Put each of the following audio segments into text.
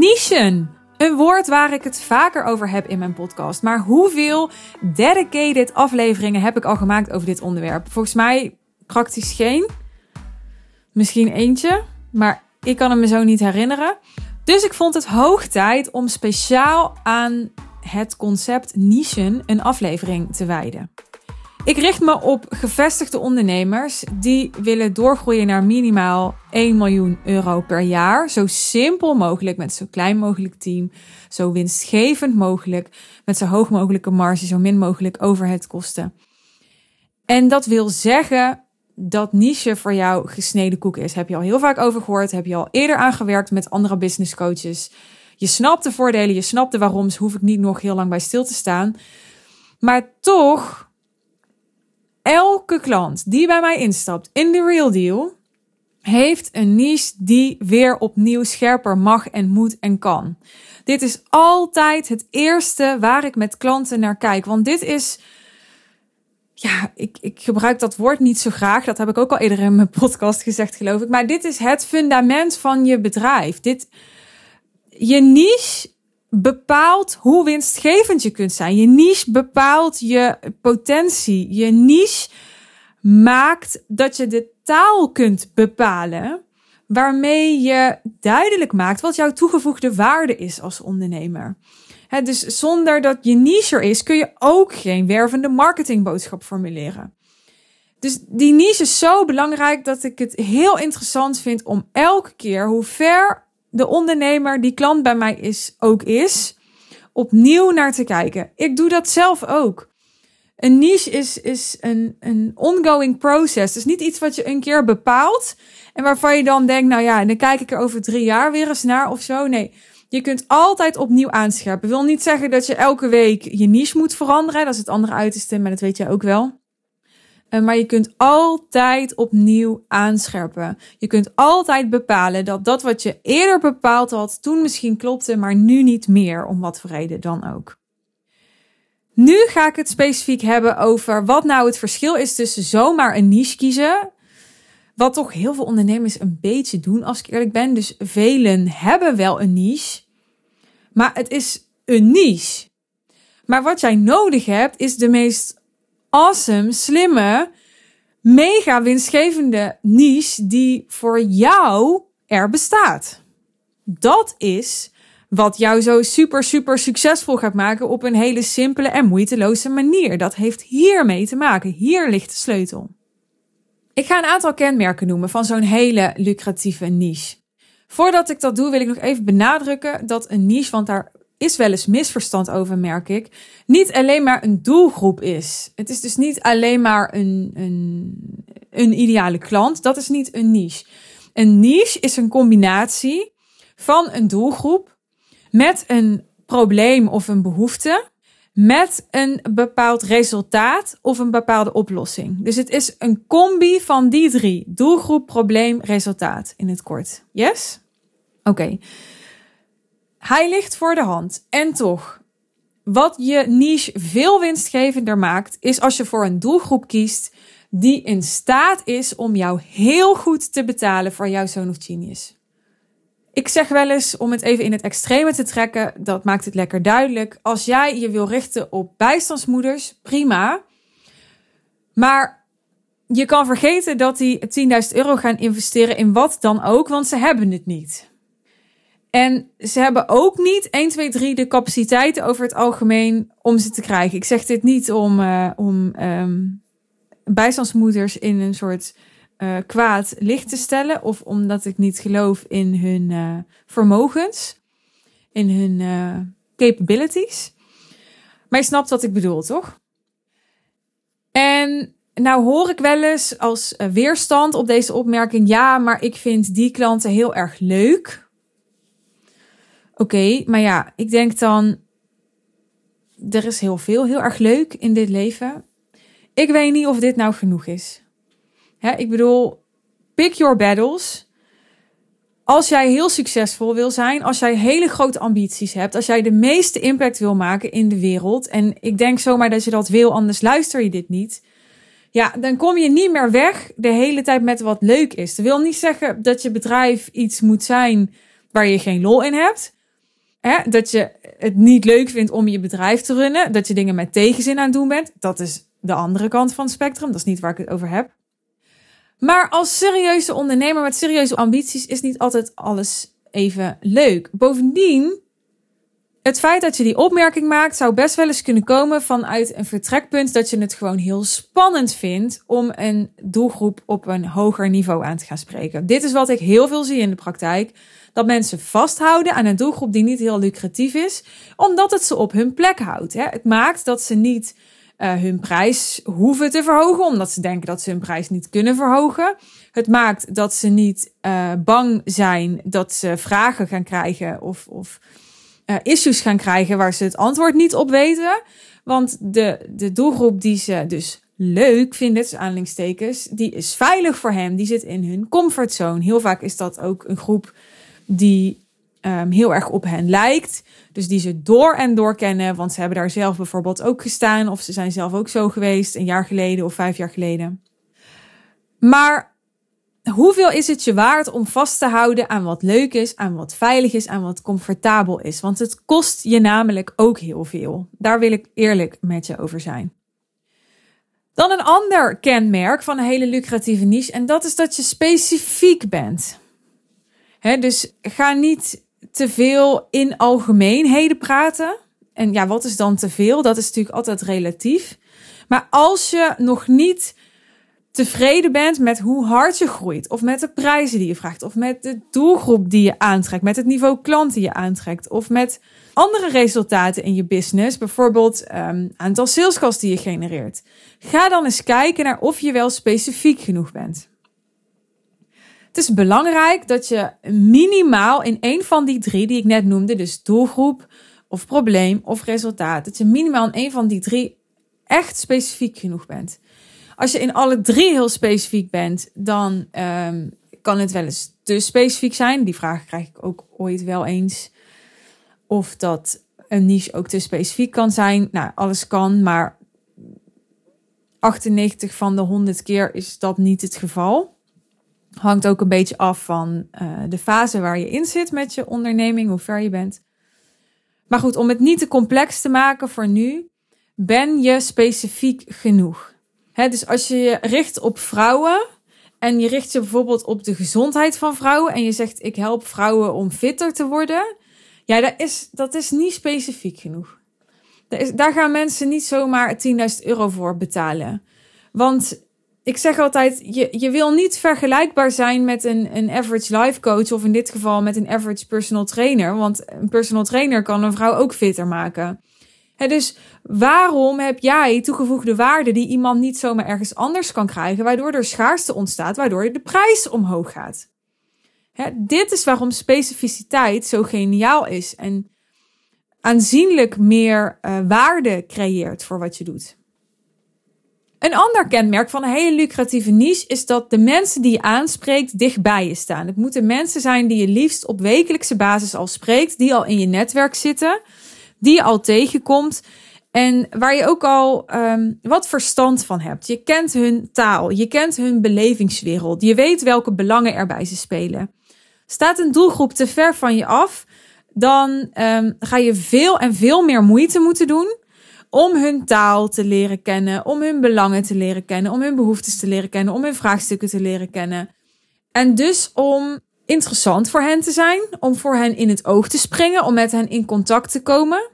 Nischen. Een woord waar ik het vaker over heb in mijn podcast. Maar hoeveel dedicated afleveringen heb ik al gemaakt over dit onderwerp? Volgens mij praktisch geen. Misschien eentje. Maar ik kan het me zo niet herinneren. Dus ik vond het hoog tijd om speciaal aan het concept nichen een aflevering te wijden. Ik richt me op gevestigde ondernemers die willen doorgroeien naar minimaal 1 miljoen euro per jaar. Zo simpel mogelijk, met zo klein mogelijk team. Zo winstgevend mogelijk, met zo hoog mogelijke marge, zo min mogelijk overheadkosten. En dat wil zeggen dat niche voor jou gesneden koek is. Heb je al heel vaak over gehoord, heb je al eerder aangewerkt met andere business coaches. Je snapt de voordelen, je snapt de waaroms, hoef ik niet nog heel lang bij stil te staan. Maar toch elke klant die bij mij instapt in de Real Deal heeft een niche die weer opnieuw scherper mag en moet en kan. Dit is altijd het eerste waar ik met klanten naar kijk. Want dit is. Ja, ik, ik gebruik dat woord niet zo graag. Dat heb ik ook al eerder in mijn podcast gezegd, geloof ik. Maar dit is het fundament van je bedrijf. Dit, je niche bepaalt hoe winstgevend je kunt zijn. Je niche bepaalt je potentie. Je niche maakt dat je de taal kunt bepalen waarmee je duidelijk maakt wat jouw toegevoegde waarde is als ondernemer. dus zonder dat je niche er is, kun je ook geen wervende marketingboodschap formuleren. Dus die niche is zo belangrijk dat ik het heel interessant vind om elke keer, hoe ver de ondernemer die klant bij mij is, ook is, opnieuw naar te kijken. Ik doe dat zelf ook. Een niche is, is een, een ongoing process. Is niet iets wat je een keer bepaalt en waarvan je dan denkt, nou ja, en dan kijk ik er over drie jaar weer eens naar of zo. Nee, je kunt altijd opnieuw aanscherpen. wil niet zeggen dat je elke week je niche moet veranderen. Dat is het andere uiterste, maar dat weet jij ook wel. Eh, maar je kunt altijd opnieuw aanscherpen. Je kunt altijd bepalen dat dat wat je eerder bepaald had, toen misschien klopte, maar nu niet meer, om wat voor reden dan ook. Nu ga ik het specifiek hebben over wat nou het verschil is tussen zomaar een niche kiezen. Wat toch heel veel ondernemers een beetje doen, als ik eerlijk ben. Dus velen hebben wel een niche, maar het is een niche. Maar wat jij nodig hebt, is de meest awesome, slimme, mega winstgevende niche die voor jou er bestaat. Dat is wat jou zo super, super succesvol gaat maken op een hele simpele en moeiteloze manier. Dat heeft hiermee te maken. Hier ligt de sleutel. Ik ga een aantal kenmerken noemen van zo'n hele lucratieve niche. Voordat ik dat doe, wil ik nog even benadrukken dat een niche, want daar is wel eens misverstand over, merk ik, niet alleen maar een doelgroep is. Het is dus niet alleen maar een, een, een ideale klant. Dat is niet een niche. Een niche is een combinatie van een doelgroep met een probleem of een behoefte, met een bepaald resultaat of een bepaalde oplossing. Dus het is een combi van die drie: doelgroep, probleem, resultaat in het kort. Yes? Oké. Hij ligt voor de hand. En toch, wat je niche veel winstgevender maakt, is als je voor een doelgroep kiest die in staat is om jou heel goed te betalen voor jouw zoon of genius. Ik zeg wel eens, om het even in het extreme te trekken, dat maakt het lekker duidelijk. Als jij je wil richten op bijstandsmoeders, prima. Maar je kan vergeten dat die 10.000 euro gaan investeren in wat dan ook, want ze hebben het niet. En ze hebben ook niet 1, 2, 3 de capaciteiten over het algemeen om ze te krijgen. Ik zeg dit niet om, uh, om um, bijstandsmoeders in een soort uh, kwaad licht te stellen. Of omdat ik niet geloof in hun uh, vermogens. In hun capabilities. Maar je snapt wat ik bedoel, toch? En nou hoor ik wel eens als weerstand op deze opmerking. Ja, maar ik vind die klanten heel erg leuk Oké, maar ja, ik denk dan, er is heel veel heel erg leuk in dit leven. Ik weet niet of dit nou genoeg is. Hè, ik bedoel, pick your battles. Als jij heel succesvol wil zijn, als jij hele grote ambities hebt, als jij de meeste impact wil maken in de wereld, en ik denk zomaar dat je dat wil, anders luister je dit niet. Ja, dan kom je niet meer weg de hele tijd met wat leuk is. Dat wil niet zeggen dat je bedrijf iets moet zijn waar je geen lol in hebt. Dat je het niet leuk vindt om je bedrijf te runnen. Dat je dingen met tegenzin aan het doen bent. Dat is de andere kant van het spectrum. Dat is niet waar ik het over heb. Maar als serieuze ondernemer met serieuze ambities is niet altijd alles even leuk. Bovendien, het feit dat je die opmerking maakt zou best wel eens kunnen komen vanuit een vertrekpunt dat je het gewoon heel spannend vindt om een doelgroep op een hoger niveau aan te gaan spreken. Dit is wat ik heel veel zie in de praktijk. Dat mensen vasthouden aan een doelgroep die niet heel lucratief is, omdat het ze op hun plek houdt. Het maakt dat ze niet uh, hun prijs hoeven te verhogen, omdat ze denken dat ze hun prijs niet kunnen verhogen. Het maakt dat ze niet uh, bang zijn dat ze vragen gaan krijgen of, of uh, issues gaan krijgen waar ze het antwoord niet op weten. Want de, de doelgroep die ze dus leuk vinden, dus aanhalingstekens, die is veilig voor hem. Die zit in hun comfortzone. Heel vaak is dat ook een groep die um, heel erg op hen lijkt. Dus die ze door en door kennen, want ze hebben daar zelf bijvoorbeeld ook gestaan. Of ze zijn zelf ook zo geweest, een jaar geleden of vijf jaar geleden. Maar hoeveel is het je waard om vast te houden aan wat leuk is, aan wat veilig is, aan wat comfortabel is? Want het kost je namelijk ook heel veel. Daar wil ik eerlijk met je over zijn. Dan een ander kenmerk van een hele lucratieve niche en dat is dat je specifiek bent. Dus ga niet te veel in algemeenheden praten. En ja, wat is dan te veel? Dat is natuurlijk altijd relatief. Maar als je nog niet tevreden bent met hoe hard je groeit, of met de prijzen die je vraagt, of met de doelgroep die je aantrekt, met het niveau klant die je aantrekt, of met andere resultaten in je business, bijvoorbeeld um, aantal salescalls die je genereert, ga dan eens kijken naar of je wel specifiek genoeg bent. Het is belangrijk dat je minimaal in een van die drie die ik net noemde, dus doelgroep of probleem of resultaat, dat je minimaal in een van die drie echt specifiek genoeg bent. Als je in alle drie heel specifiek bent, dan um, kan het wel eens te specifiek zijn. Die vraag krijg ik ook ooit wel eens. Of dat een niche ook te specifiek kan zijn. Nou, alles kan, maar 98 van de 100 keer is dat niet het geval. Hangt ook een beetje af van uh, de fase waar je in zit met je onderneming, hoe ver je bent. Maar goed, om het niet te complex te maken voor nu, ben je specifiek genoeg. Dus als je je richt op vrouwen en je richt je bijvoorbeeld op de gezondheid van vrouwen en je zegt ik help vrouwen om fitter te worden, ja, dat is, dat is niet specifiek genoeg. Daar gaan mensen niet zomaar 10.000 euro voor betalen. Want ik zeg altijd, je, je wil niet vergelijkbaar zijn met een, een average life coach of in dit geval met een average personal trainer. Want een personal trainer kan een vrouw ook fitter maken. dus waarom heb jij toegevoegde waarde die iemand niet zomaar ergens anders kan krijgen, waardoor er schaarste ontstaat, waardoor de prijs omhoog gaat? dit is waarom specificiteit zo geniaal is en aanzienlijk meer uh, waarde creëert voor wat je doet. Een ander kenmerk van een hele lucratieve niche is dat de mensen die je aanspreekt dichtbij je staan. Het moeten mensen zijn die je liefst op wekelijkse basis al spreekt, die al in je netwerk zitten, die je al tegenkomt en waar je ook al um, wat verstand van hebt. Je kent hun taal, je kent hun belevingswereld, je weet welke belangen er bij ze spelen. Staat een doelgroep te ver van je af, dan um, ga je veel en veel meer moeite moeten doen om hun taal te leren kennen, om hun belangen te leren kennen, om hun behoeftes te leren kennen, om hun vraagstukken te leren kennen. En dus om interessant voor hen te zijn, om voor hen in het oog te springen, om met hen in contact te komen.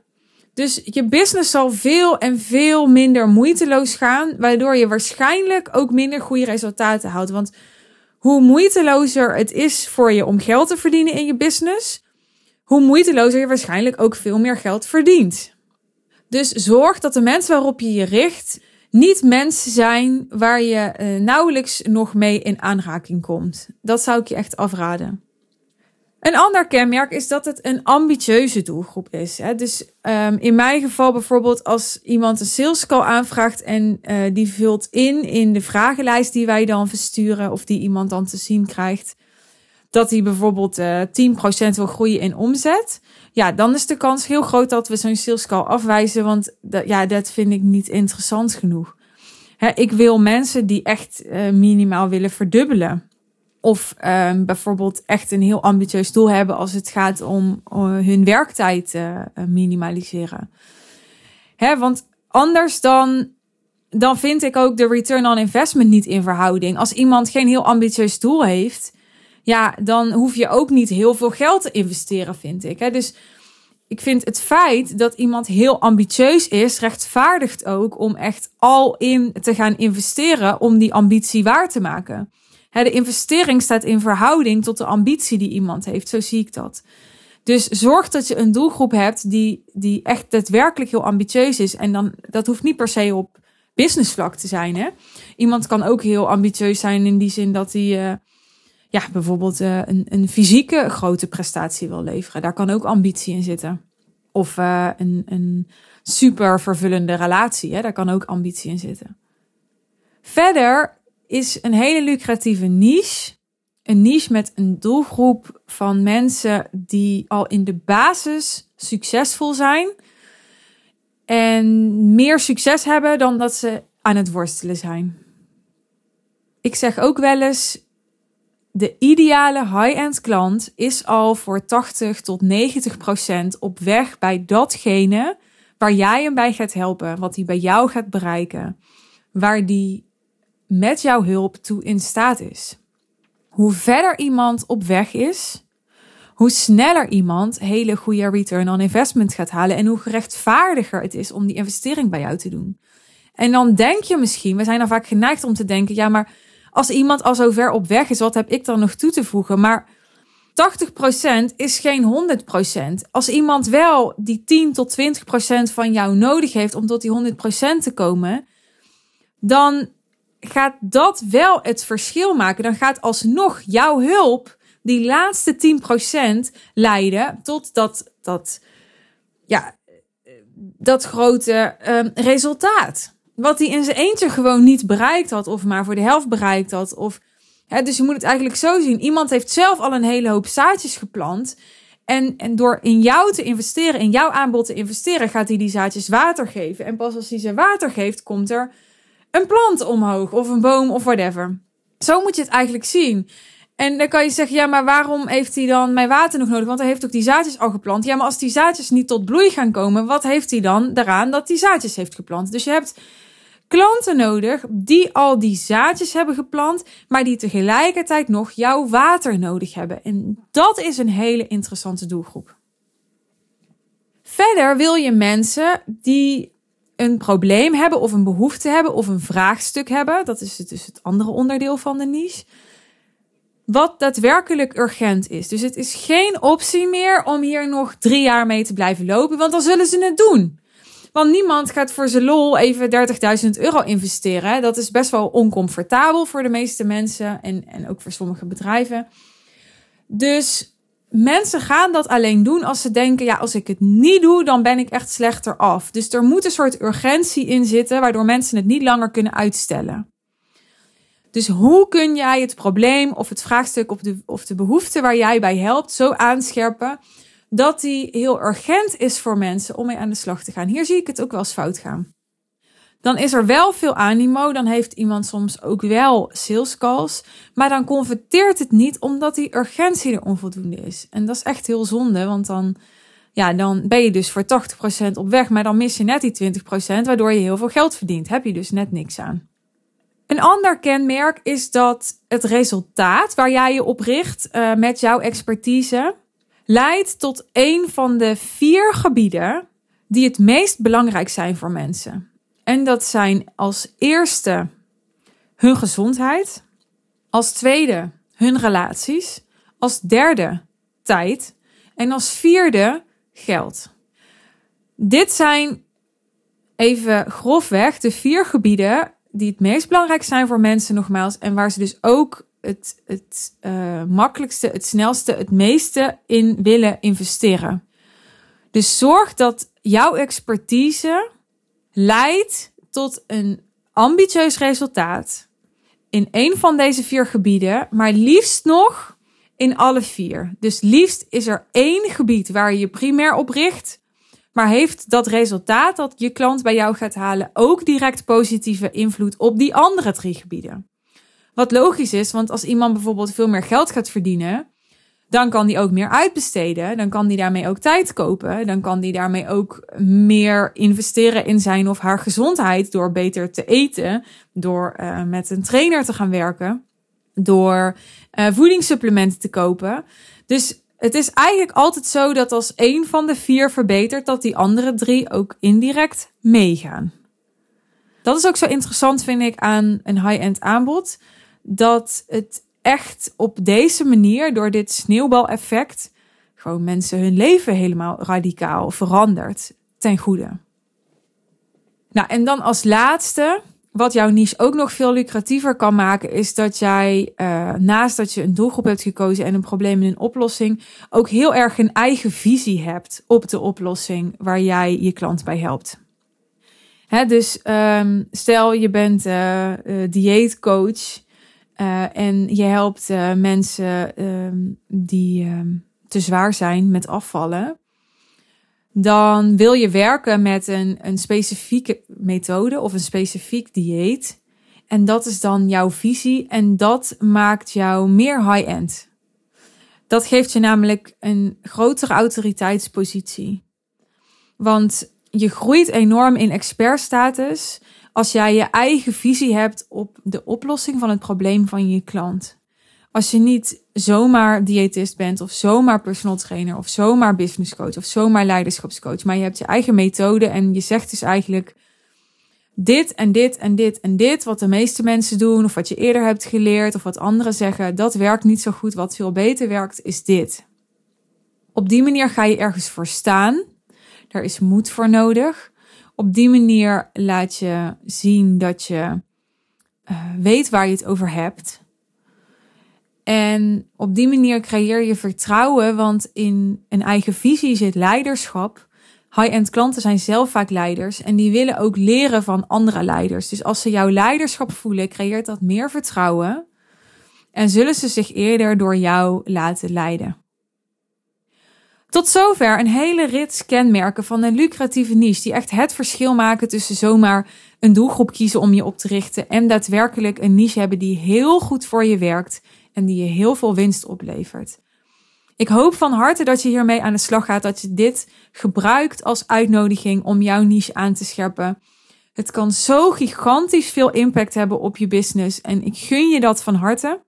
Dus je business zal veel en veel minder moeiteloos gaan, waardoor je waarschijnlijk ook minder goede resultaten houdt. Want hoe moeitelozer het is voor je om geld te verdienen in je business, hoe moeitelozer je waarschijnlijk ook veel meer geld verdient. Dus zorg dat de mensen waarop je je richt niet mensen zijn waar je uh, nauwelijks nog mee in aanraking komt. Dat zou ik je echt afraden. Een ander kenmerk is dat het een ambitieuze doelgroep is. Hè? Dus um, in mijn geval bijvoorbeeld als iemand een sales call aanvraagt en uh, die vult in in de vragenlijst die wij dan versturen of die iemand dan te zien krijgt, dat hij bijvoorbeeld uh, eh, 10% wil groeien in omzet ja, dan is de kans heel groot dat we zo'n sales call afwijzen, want dat, ja, dat vind ik niet interessant genoeg. Hè, ik wil mensen die echt uh, minimaal willen verdubbelen Of um, bijvoorbeeld echt een heel ambitieus doel hebben als het gaat om uh, hun werktijd uh, minimaliseren. Hè, want anders dan, dan vind ik ook de return on investment niet in verhouding. Als iemand geen heel ambitieus doel heeft, ja, dan hoef je ook niet heel veel geld te investeren, vind ik. Hè? Dus ik vind het feit dat iemand heel ambitieus is, rechtvaardigt ook om echt al in te gaan investeren om die ambitie waar te maken. De investering staat in verhouding tot de ambitie die iemand heeft. Zo zie ik dat. Dus zorg dat je een doelgroep hebt die, die echt daadwerkelijk heel ambitieus is. En dan, dat hoeft niet per se op businessvlak te zijn. Hè? Iemand kan ook heel ambitieus zijn in die zin dat hij uh, ja, bijvoorbeeld uh, een, een fysieke grote prestatie wil leveren. Daar kan ook ambitie in zitten. Of uh, een, een super vervullende relatie. Hè? Daar kan ook ambitie in zitten. Verder is een hele lucratieve niche. Een niche met een doelgroep van mensen die al in de basis succesvol zijn. En meer succes hebben dan dat ze aan het worstelen zijn. Ik zeg ook wel eens: de ideale high-end klant is al voor 80 tot 90 procent op weg bij datgene waar jij hem bij gaat helpen, wat hij bij jou gaat bereiken, waar die met jouw hulp toe in staat is. Hoe verder iemand op weg is, hoe sneller iemand hele goede return on investment gaat halen en hoe gerechtvaardiger het is om die investering bij jou te doen. En dan denk je misschien, we zijn dan vaak geneigd om te denken, ja, maar als iemand al zo ver op weg is, wat heb ik dan nog toe te voegen? Maar 80% is geen 100%. Als iemand wel die 10 tot 20% van jou nodig heeft om tot die 100% te komen, dan gaat dat wel het verschil maken. Dan gaat alsnog jouw hulp die laatste 10% leiden tot dat, dat, ja, dat grote um, resultaat. Wat hij in zijn eentje gewoon niet bereikt had, of maar voor de helft bereikt had. Of, hè, dus je moet het eigenlijk zo zien. Iemand heeft zelf al een hele hoop zaadjes geplant. En, en door in jou te investeren, in jouw aanbod te investeren, gaat hij die zaadjes water geven. En pas als hij ze water geeft, komt er een plant omhoog of een boom of whatever. Zo moet je het eigenlijk zien. En dan kan je zeggen, ja, maar waarom heeft hij dan mijn water nog nodig? Want hij heeft ook die zaadjes al geplant. Ja, maar als die zaadjes niet tot bloei gaan komen, wat heeft hij dan daaraan dat die zaadjes heeft geplant? Dus je hebt klanten nodig die al die zaadjes hebben geplant, maar die tegelijkertijd nog jouw water nodig hebben. En dat is een hele interessante doelgroep. Verder wil je mensen die een probleem hebben of een behoefte hebben of een vraagstuk hebben. Dat is dus het andere onderdeel van de niche. Wat daadwerkelijk urgent is. Dus het is geen optie meer om hier nog drie jaar mee te blijven lopen, want dan zullen ze het doen. Want niemand gaat voor zijn lol even 30.000 euro investeren. Dat is best wel oncomfortabel voor de meeste mensen en, en ook voor sommige bedrijven. Dus mensen gaan dat alleen doen als ze denken: ja, als ik het niet doe, dan ben ik echt slechter af. Dus er moet een soort urgentie in zitten, waardoor mensen het niet langer kunnen uitstellen. Dus hoe kun jij het probleem of het vraagstuk of de, of de behoefte waar jij bij helpt zo aanscherpen dat die heel urgent is voor mensen om mee aan de slag te gaan? Hier zie ik het ook wel eens fout gaan. Dan is er wel veel animo. Dan heeft iemand soms ook wel sales calls. Maar dan converteert het niet omdat die urgentie er onvoldoende is. En dat is echt heel zonde. Want dan, ja, dan ben je dus voor 80% op weg. Maar dan mis je net die 20%. Waardoor je heel veel geld verdient. Heb je dus net niks aan. Een ander kenmerk is dat het resultaat waar jij je op richt uh, met jouw expertise leidt tot een van de vier gebieden die het meest belangrijk zijn voor mensen. En dat zijn als eerste hun gezondheid, als tweede hun relaties, als derde tijd en als vierde geld. Dit zijn even grofweg de vier gebieden die het meest belangrijk zijn voor mensen, nogmaals, en waar ze dus ook het, het uh, makkelijkste, het snelste, het meeste in willen investeren. Dus zorg dat jouw expertise leidt tot een ambitieus resultaat in een van deze vier gebieden, maar liefst nog in alle vier. Dus liefst is er één gebied waar je je primair op richt, maar heeft dat resultaat dat je klant bij jou gaat halen ook direct positieve invloed op die andere drie gebieden. Wat logisch is, want als iemand bijvoorbeeld veel meer geld gaat verdienen, dan kan die ook meer uitbesteden. Dan kan die daarmee ook tijd kopen. Dan kan die daarmee ook meer investeren in zijn of haar gezondheid door beter te eten, door uh, met een trainer te gaan werken, door uh, voedingssupplementen te kopen. Dus het is eigenlijk altijd zo dat als één van de vier verbetert, dat die andere drie ook indirect meegaan. Dat is ook zo interessant, vind ik, aan een high-end aanbod. Dat het echt op deze manier, door dit sneeuwbaleffect, gewoon mensen hun leven helemaal radicaal verandert ten goede. Nou, en dan als laatste, wat jouw niche ook nog veel lucratiever kan maken, is dat jij uh, naast dat je een doelgroep hebt gekozen en een probleem en een oplossing, ook heel erg een eigen visie hebt op de oplossing waar jij je klant bij helpt. Hè, dus um, stel je bent uh, uh, dieetcoach uh, en je helpt uh, mensen um, die um, te zwaar zijn met afvallen. Dan wil je werken met een, een specifieke methode of een specifiek dieet. En dat is dan jouw visie en dat maakt jou meer high-end. Dat geeft je namelijk een grotere autoriteitspositie. Want je groeit enorm in expertstatus als jij je eigen visie hebt op de oplossing van het probleem van je klant. Als je niet zomaar diëtist bent of zomaar personal trainer of zomaar business coach of zomaar leiderschapscoach, maar je hebt je eigen methode en je zegt dus eigenlijk dit en dit en dit en dit, wat de meeste mensen doen of wat je eerder hebt geleerd of wat anderen zeggen, dat werkt niet zo goed. Wat veel beter werkt is dit. Op die manier ga je ergens voor staan. Daar is moed voor nodig. Op die manier laat je zien dat je uh, weet waar je het over hebt. En op die manier creëer je vertrouwen, want in een eigen visie zit leiderschap. High-end klanten zijn zelf vaak leiders en die willen ook leren van andere leiders. Dus als ze jouw leiderschap voelen, creëert dat meer vertrouwen en zullen ze zich eerder door jou laten leiden. Tot zover een hele rits kenmerken van een lucratieve niche die echt het verschil maken tussen zomaar een doelgroep kiezen om je op te richten en daadwerkelijk een niche hebben die heel goed voor je werkt en die je heel veel winst oplevert. Ik hoop van harte dat je hiermee aan de slag gaat, dat je dit gebruikt als uitnodiging om jouw niche aan te scherpen. Het kan zo gigantisch veel impact hebben op je business en ik gun je dat van harte.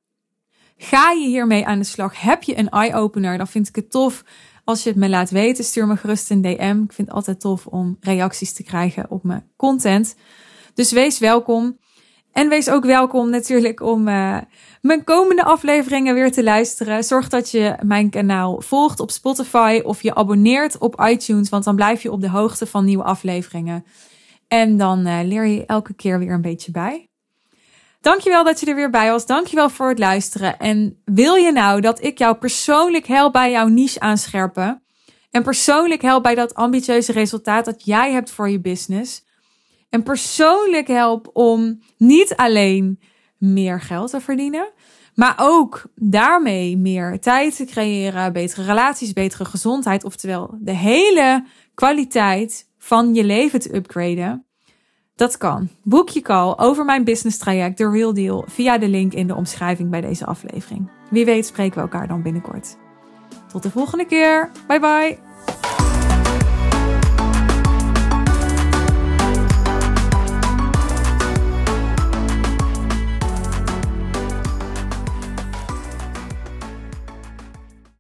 Ga je hiermee aan de slag? Heb je een eye-opener? Dan vind ik het tof als je het me laat weten, stuur me gerust een DM. Ik vind het altijd tof om reacties te krijgen op mijn content. Dus wees welkom. En wees ook welkom natuurlijk om uh, mijn komende afleveringen weer te luisteren. Zorg dat je mijn kanaal volgt op Spotify of je abonneert op iTunes, want dan blijf je op de hoogte van nieuwe afleveringen. En dan uh, leer je elke keer weer een beetje bij. Dankjewel dat je er weer bij was. Dankjewel voor het luisteren. En wil je nou dat ik jou persoonlijk help bij jouw niche aanscherpen? En persoonlijk help bij dat ambitieuze resultaat dat jij hebt voor je business? En persoonlijk help om niet alleen meer geld te verdienen, maar ook daarmee meer tijd te creëren, betere relaties, betere gezondheid, oftewel de hele kwaliteit van je leven te upgraden. Dat kan. Boek je call over mijn business traject The Real Deal via de link in de omschrijving bij deze aflevering. Wie weet spreken we elkaar dan binnenkort. Tot de volgende keer. Bye bye.